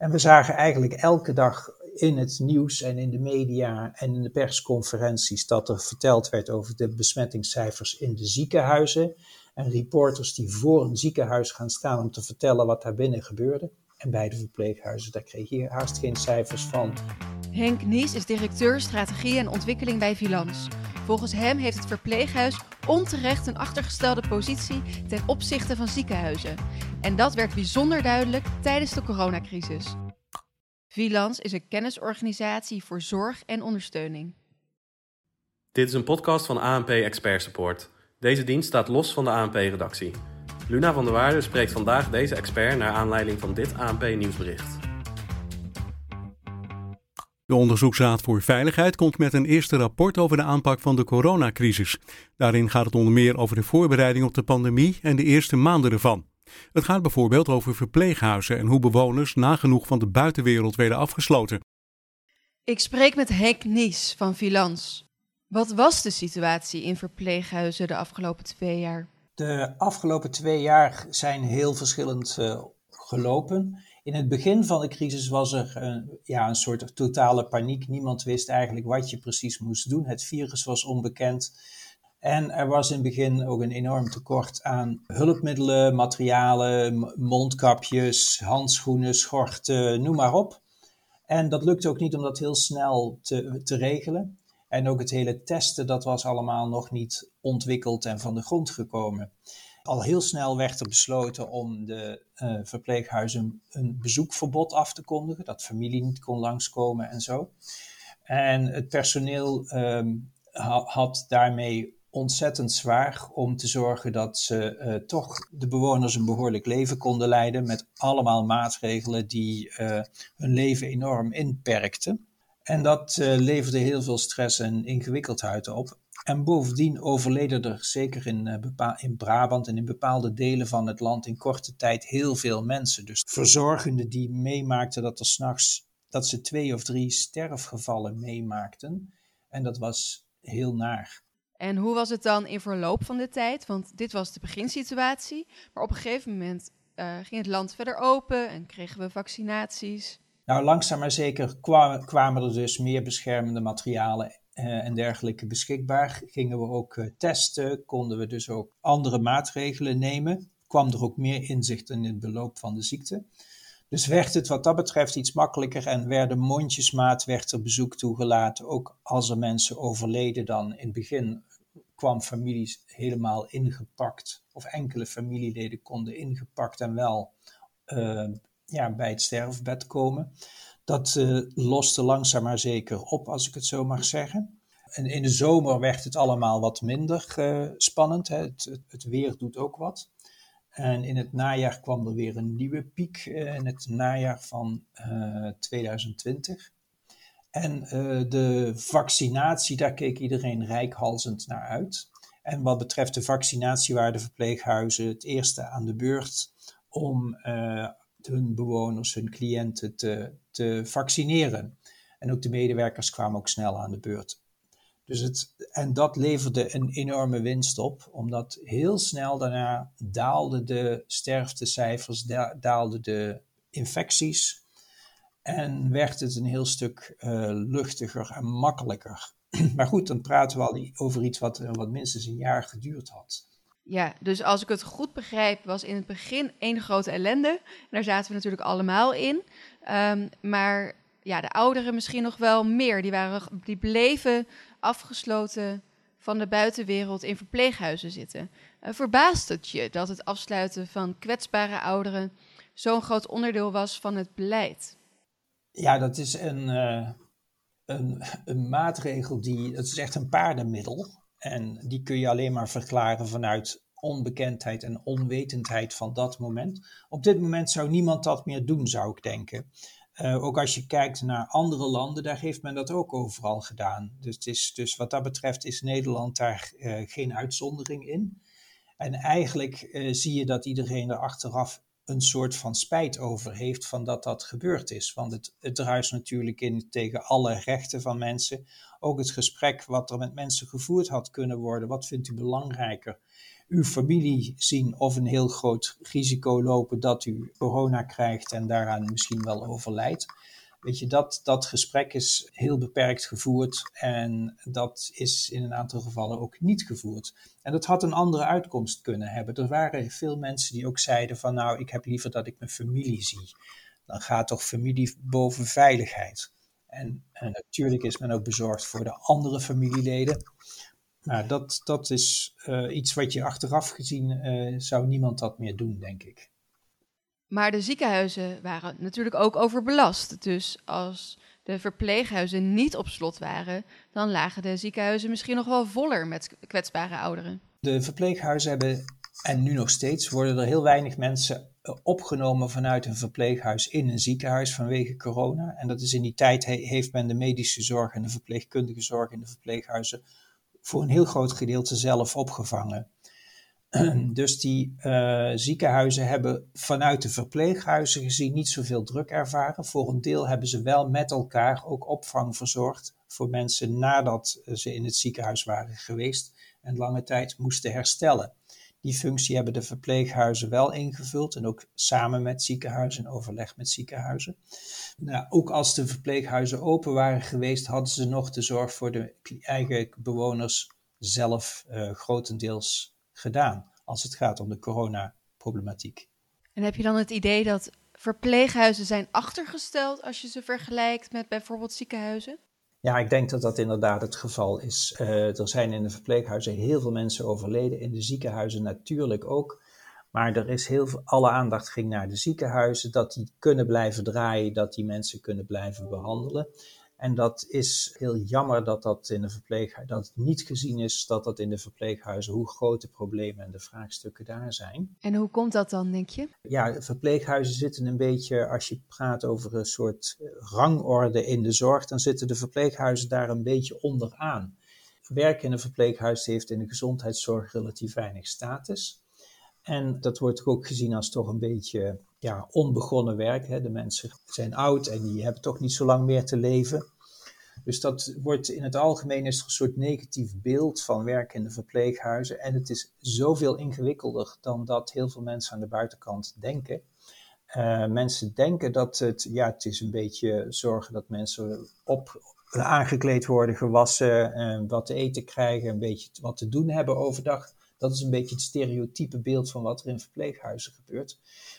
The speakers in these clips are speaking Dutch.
En we zagen eigenlijk elke dag in het nieuws en in de media en in de persconferenties dat er verteld werd over de besmettingscijfers in de ziekenhuizen. En reporters die voor een ziekenhuis gaan staan om te vertellen wat daar binnen gebeurde. En bij de verpleeghuizen, daar kreeg je haast geen cijfers van. Henk Nies is directeur strategie en ontwikkeling bij Vilans. Volgens hem heeft het verpleeghuis onterecht een achtergestelde positie ten opzichte van ziekenhuizen. En dat werd bijzonder duidelijk tijdens de coronacrisis. Vilans is een kennisorganisatie voor zorg en ondersteuning. Dit is een podcast van ANP Expert Support. Deze dienst staat los van de ANP-redactie. Luna van der Waarde spreekt vandaag deze expert naar aanleiding van dit ANP-nieuwsbericht. De Onderzoeksraad voor Veiligheid komt met een eerste rapport over de aanpak van de coronacrisis. Daarin gaat het onder meer over de voorbereiding op de pandemie en de eerste maanden ervan. Het gaat bijvoorbeeld over verpleeghuizen en hoe bewoners nagenoeg van de buitenwereld werden afgesloten. Ik spreek met Henk Nies van Vilans. Wat was de situatie in verpleeghuizen de afgelopen twee jaar? De afgelopen twee jaar zijn heel verschillend uh, gelopen. In het begin van de crisis was er een, ja, een soort totale paniek. Niemand wist eigenlijk wat je precies moest doen. Het virus was onbekend. En er was in het begin ook een enorm tekort aan hulpmiddelen, materialen, mondkapjes, handschoenen, schorten, noem maar op. En dat lukte ook niet om dat heel snel te, te regelen. En ook het hele testen, dat was allemaal nog niet ontwikkeld en van de grond gekomen. Al heel snel werd er besloten om de uh, verpleeghuizen een bezoekverbod af te kondigen, dat familie niet kon langskomen en zo. En het personeel um, had daarmee ontzettend zwaar om te zorgen dat ze uh, toch de bewoners een behoorlijk leven konden leiden met allemaal maatregelen die uh, hun leven enorm inperkten. En dat uh, leverde heel veel stress en ingewikkeldheid op. En bovendien overleden er zeker in, in Brabant en in bepaalde delen van het land in korte tijd heel veel mensen. Dus verzorgenden die meemaakten dat er s'nachts dat ze twee of drie sterfgevallen meemaakten. En dat was heel naar. En hoe was het dan in verloop van de tijd? Want dit was de beginsituatie. Maar op een gegeven moment uh, ging het land verder open en kregen we vaccinaties. Nou, langzaam maar zeker kwamen, er dus meer beschermende materialen uh, en dergelijke beschikbaar. Gingen we ook uh, testen, konden we dus ook andere maatregelen nemen. Kwam er ook meer inzicht in het beloop van de ziekte. Dus werd het wat dat betreft iets makkelijker en werden mondjesmaat, werd er bezoek toegelaten. Ook als er mensen overleden dan in het begin kwam families helemaal ingepakt, of enkele familieleden konden ingepakt en wel uh, ja, bij het sterfbed komen. Dat uh, loste langzaam maar zeker op, als ik het zo mag zeggen. En in de zomer werd het allemaal wat minder uh, spannend. Hè. Het, het, weer doet ook wat. En in het najaar kwam er weer een nieuwe piek in het najaar van 2020. En de vaccinatie, daar keek iedereen rijkhalzend naar uit. En wat betreft de vaccinatie waren de verpleeghuizen het eerste aan de beurt om hun bewoners, hun cliënten te, te vaccineren. En ook de medewerkers kwamen ook snel aan de beurt. Dus het, en dat leverde een enorme winst op, omdat heel snel daarna daalden de sterftecijfers, daalden de infecties. En werd het een heel stuk uh, luchtiger en makkelijker. maar goed, dan praten we al over iets wat, wat minstens een jaar geduurd had. Ja, dus als ik het goed begrijp, was in het begin één grote ellende. Daar zaten we natuurlijk allemaal in. Um, maar ja, de ouderen misschien nog wel meer. Die, waren, die bleven afgesloten van de buitenwereld in verpleeghuizen zitten. Uh, verbaast het je dat het afsluiten van kwetsbare ouderen zo'n groot onderdeel was van het beleid? Ja, dat is een, een, een, maatregel die, het is echt een paardenmiddel. En die kun je alleen maar verklaren vanuit onbekendheid en onwetendheid van dat moment. Op dit moment zou niemand dat meer doen, zou ik denken. Uh, ook als je kijkt naar andere landen, daar heeft men dat ook overal gedaan. Dus, het is, dus wat dat betreft is Nederland daar uh, geen uitzondering in. En eigenlijk uh, zie je dat iedereen er achteraf een soort van spijt over heeft van dat dat gebeurd is. Want het, het druist natuurlijk in tegen alle rechten van mensen. Ook het gesprek wat er met mensen gevoerd had kunnen worden. Wat vindt u belangrijker? uw familie zien of een heel groot risico lopen dat u corona krijgt en daaraan misschien wel overlijdt. Weet je, dat, dat gesprek is heel beperkt gevoerd en dat is in een aantal gevallen ook niet gevoerd. En dat had een andere uitkomst kunnen hebben. Er waren veel mensen die ook zeiden van nou, ik heb liever dat ik mijn familie zie. Dan gaat toch familie boven veiligheid. En, en natuurlijk is men ook bezorgd voor de andere familieleden. Maar dat, dat is uh, iets wat je achteraf gezien uh, zou niemand dat meer doen, denk ik. Maar de ziekenhuizen waren natuurlijk ook overbelast. Dus als de verpleeghuizen niet op slot waren, dan lagen de ziekenhuizen misschien nog wel voller met kwetsbare ouderen. De verpleeghuizen hebben, en nu nog steeds, worden er heel weinig mensen eh, opgenomen vanuit een verpleeghuis in een ziekenhuis vanwege corona. En dat is in die tijd heeft men de medische zorg en de verpleegkundige zorg in de verpleeghuizen voor een heel groot gedeelte zelf opgevangen. Dus die uh, ziekenhuizen hebben vanuit de verpleeghuizen gezien niet zoveel druk ervaren. Voor een deel hebben ze wel met elkaar ook opvang verzorgd voor mensen nadat ze in het ziekenhuis waren geweest en lange tijd moesten herstellen. Die functie hebben de verpleeghuizen wel ingevuld en ook samen met ziekenhuizen in overleg met ziekenhuizen. Nou, ook als de verpleeghuizen open waren geweest, hadden ze nog de zorg voor de eigen bewoners zelf uh, grotendeels gedaan als het gaat om de coronaproblematiek. En heb je dan het idee dat verpleeghuizen zijn achtergesteld als je ze vergelijkt met bijvoorbeeld ziekenhuizen? Ja, ik denk dat dat inderdaad het geval is. Uh, er zijn in de verpleeghuizen heel veel mensen overleden, in de ziekenhuizen natuurlijk ook. Maar er is heel veel, alle aandacht ging naar de ziekenhuizen, dat die kunnen blijven draaien, dat die mensen kunnen blijven behandelen. En dat is heel jammer dat dat in de verpleeghuizen, dat het niet gezien is dat dat in de verpleeghuizen, hoe groot de problemen en de vraagstukken daar zijn. En hoe komt dat dan, denk je? Ja, verpleeghuizen zitten een beetje, als je praat over een soort rangorde in de zorg, dan zitten de verpleeghuizen daar een beetje onderaan. Werken in een verpleeghuis heeft in de gezondheidszorg relatief weinig status. En dat wordt ook gezien als toch een beetje ja, onbegonnen werk. Hè. De mensen zijn oud en die hebben toch niet zo lang meer te leven. Dus dat wordt in het algemeen een soort negatief beeld van werk in de verpleeghuizen. En het is zoveel ingewikkelder dan dat heel veel mensen aan de buitenkant denken. Uh, mensen denken dat het, ja, het is een beetje zorgen dat mensen op, aangekleed worden, gewassen, uh, wat te eten krijgen, een beetje wat te doen hebben overdag. Dat is een beetje het stereotype beeld van wat er in verpleeghuizen gebeurt.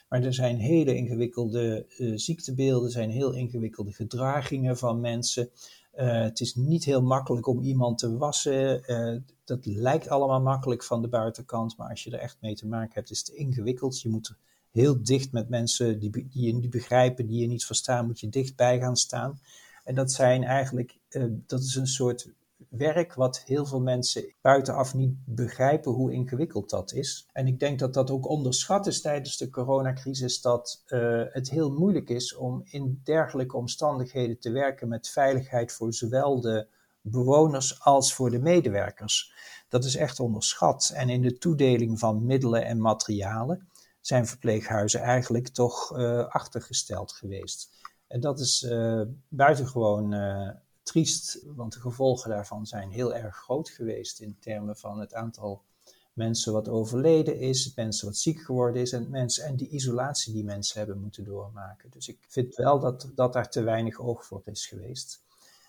Maar er zijn hele ingewikkelde uh, ziektebeelden, er zijn heel ingewikkelde gedragingen van mensen. Uh, het is niet heel makkelijk om iemand te wassen. Uh, dat lijkt allemaal makkelijk van de buitenkant, maar als je er echt mee te maken hebt, is het ingewikkeld. Je moet heel dicht met mensen die, die je niet begrijpen, die je niet verstaan, moet je dichtbij gaan staan. En dat zijn eigenlijk, dat is een soort werk wat heel veel mensen buitenaf niet begrijpen hoe ingewikkeld dat is. En ik denk dat dat ook onderschat is tijdens de coronacrisis, dat uh, het heel moeilijk is om in dergelijke omstandigheden te werken met veiligheid voor zowel de bewoners als voor de medewerkers. Dat is echt onderschat. En in de toedeling van middelen en materialen zijn verpleeghuizen eigenlijk toch uh, achtergesteld geweest. En dat is uh, buitengewoon triest, want de gevolgen daarvan zijn heel erg groot geweest in termen van het aantal mensen wat overleden is, mensen wat ziek geworden is en, mensen, en die isolatie die mensen hebben moeten doormaken. Dus ik vind wel dat, dat daar te weinig oog voor is geweest.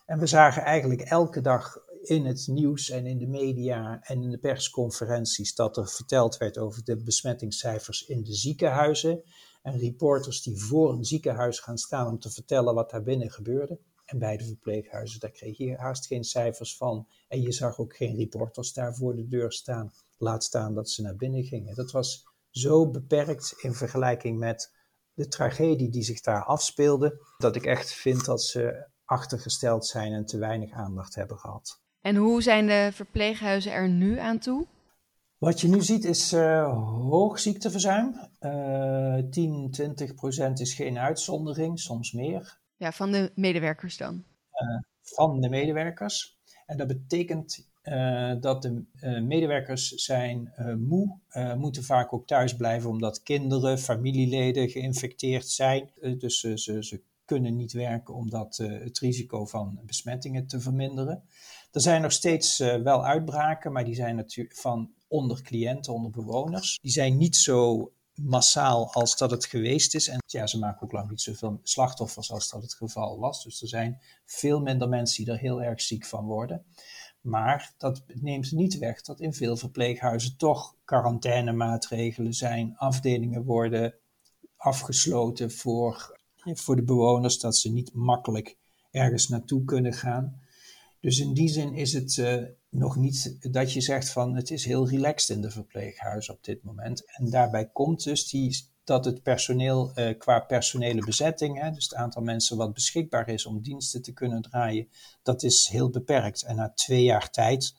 En we zagen eigenlijk elke dag in het nieuws en in de media en in de persconferenties dat er verteld werd over de besmettingscijfers in de ziekenhuizen. En reporters die voor een ziekenhuis gaan staan om te vertellen wat daar binnen gebeurde. En bij de verpleeghuizen, daar kreeg je haast geen cijfers van. En je zag ook geen reporters daar voor de deur staan. Laat staan dat ze naar binnen gingen. Dat was zo beperkt in vergelijking met de tragedie die zich daar afspeelde, dat ik echt vind dat ze achtergesteld zijn en te weinig aandacht hebben gehad. En hoe zijn de verpleeghuizen er nu aan toe? Wat je nu ziet is uh, hoog ziekteverzuim. Uh, 10, 20 procent is geen uitzondering, soms meer. Ja, van de medewerkers dan? Uh, van de medewerkers. En dat betekent uh, dat de uh, medewerkers zijn moe, moeten vaak ook thuis blijven omdat kinderen, familieleden geïnfecteerd zijn. dus ze, ze, kunnen niet werken om dat, het risico van besmettingen te verminderen. Er zijn nog steeds wel uitbraken, maar die zijn natuurlijk van onder cliënten, onder bewoners. Die zijn niet zo massaal als dat het geweest is. En ja, ze maken ook lang niet zoveel slachtoffers als dat het geval was. Dus er zijn veel minder mensen die er heel erg ziek van worden. Maar dat neemt niet weg dat in veel verpleeghuizen toch quarantainemaatregelen zijn. Afdelingen worden afgesloten voor, voor de bewoners, dat ze niet makkelijk ergens naartoe kunnen gaan. Dus in die zin is het uh, nog niet dat je zegt van het is heel relaxed in de verpleeghuis op dit moment. En daarbij komt dus die, dat het personeel uh, qua personele bezetting, hè, dus het aantal mensen wat beschikbaar is om diensten te kunnen draaien, dat is heel beperkt. En na twee jaar tijd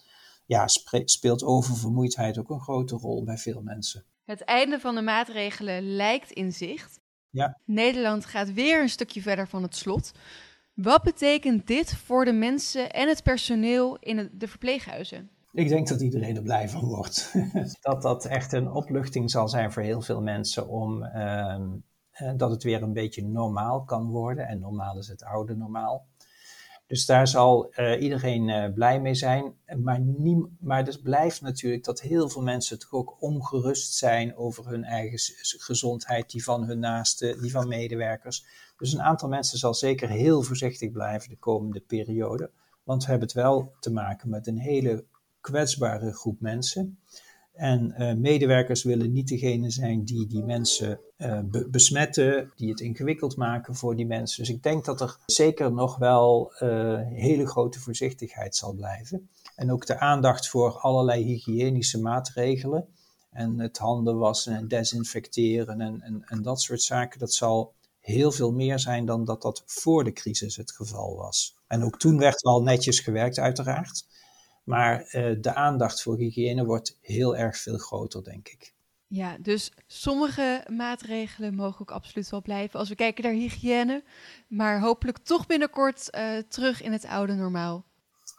ja, speelt oververmoeidheid ook een grote rol bij veel mensen. Het einde van de maatregelen lijkt in zicht. Ja. Nederland gaat weer een stukje verder van het slot. Wat betekent dit voor de mensen en het personeel in de verpleeghuizen? Ik denk dat iedereen er blij van wordt. dat dat echt een opluchting zal zijn voor heel veel mensen om uh, dat het weer een beetje normaal kan worden. En normaal is het oude normaal. Dus daar zal uh, iedereen uh, blij mee zijn. Maar, nie, maar dus blijft natuurlijk dat heel veel mensen toch ook ongerust zijn over hun eigen gezondheid, die van hun naasten, die van medewerkers. Dus een aantal mensen zal zeker heel voorzichtig blijven de komende periode. Want we hebben het wel te maken met een hele kwetsbare groep mensen. En uh, medewerkers willen niet degene zijn die die mensen be besmetten, die het ingewikkeld maken voor die mensen. Dus ik denk dat er zeker nog wel uh, hele grote voorzichtigheid zal blijven. En ook de aandacht voor allerlei hygiënische maatregelen. En het handen wassen en desinfecteren en, en, en dat soort zaken, dat zal heel veel meer zijn dan dat dat voor de crisis het geval was. En ook toen werd al netjes gewerkt, uiteraard. Maar uh, de aandacht voor hygiëne wordt heel erg veel groter, denk ik. Ja, dus sommige maatregelen mogen ook absoluut wel blijven als we kijken naar hygiëne. Maar hopelijk toch binnenkort uh, terug in het oude normaal.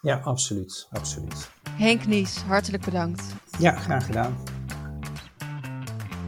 Ja, absoluut. absoluut. Henk Nies, hartelijk bedankt. Ja, graag gedaan.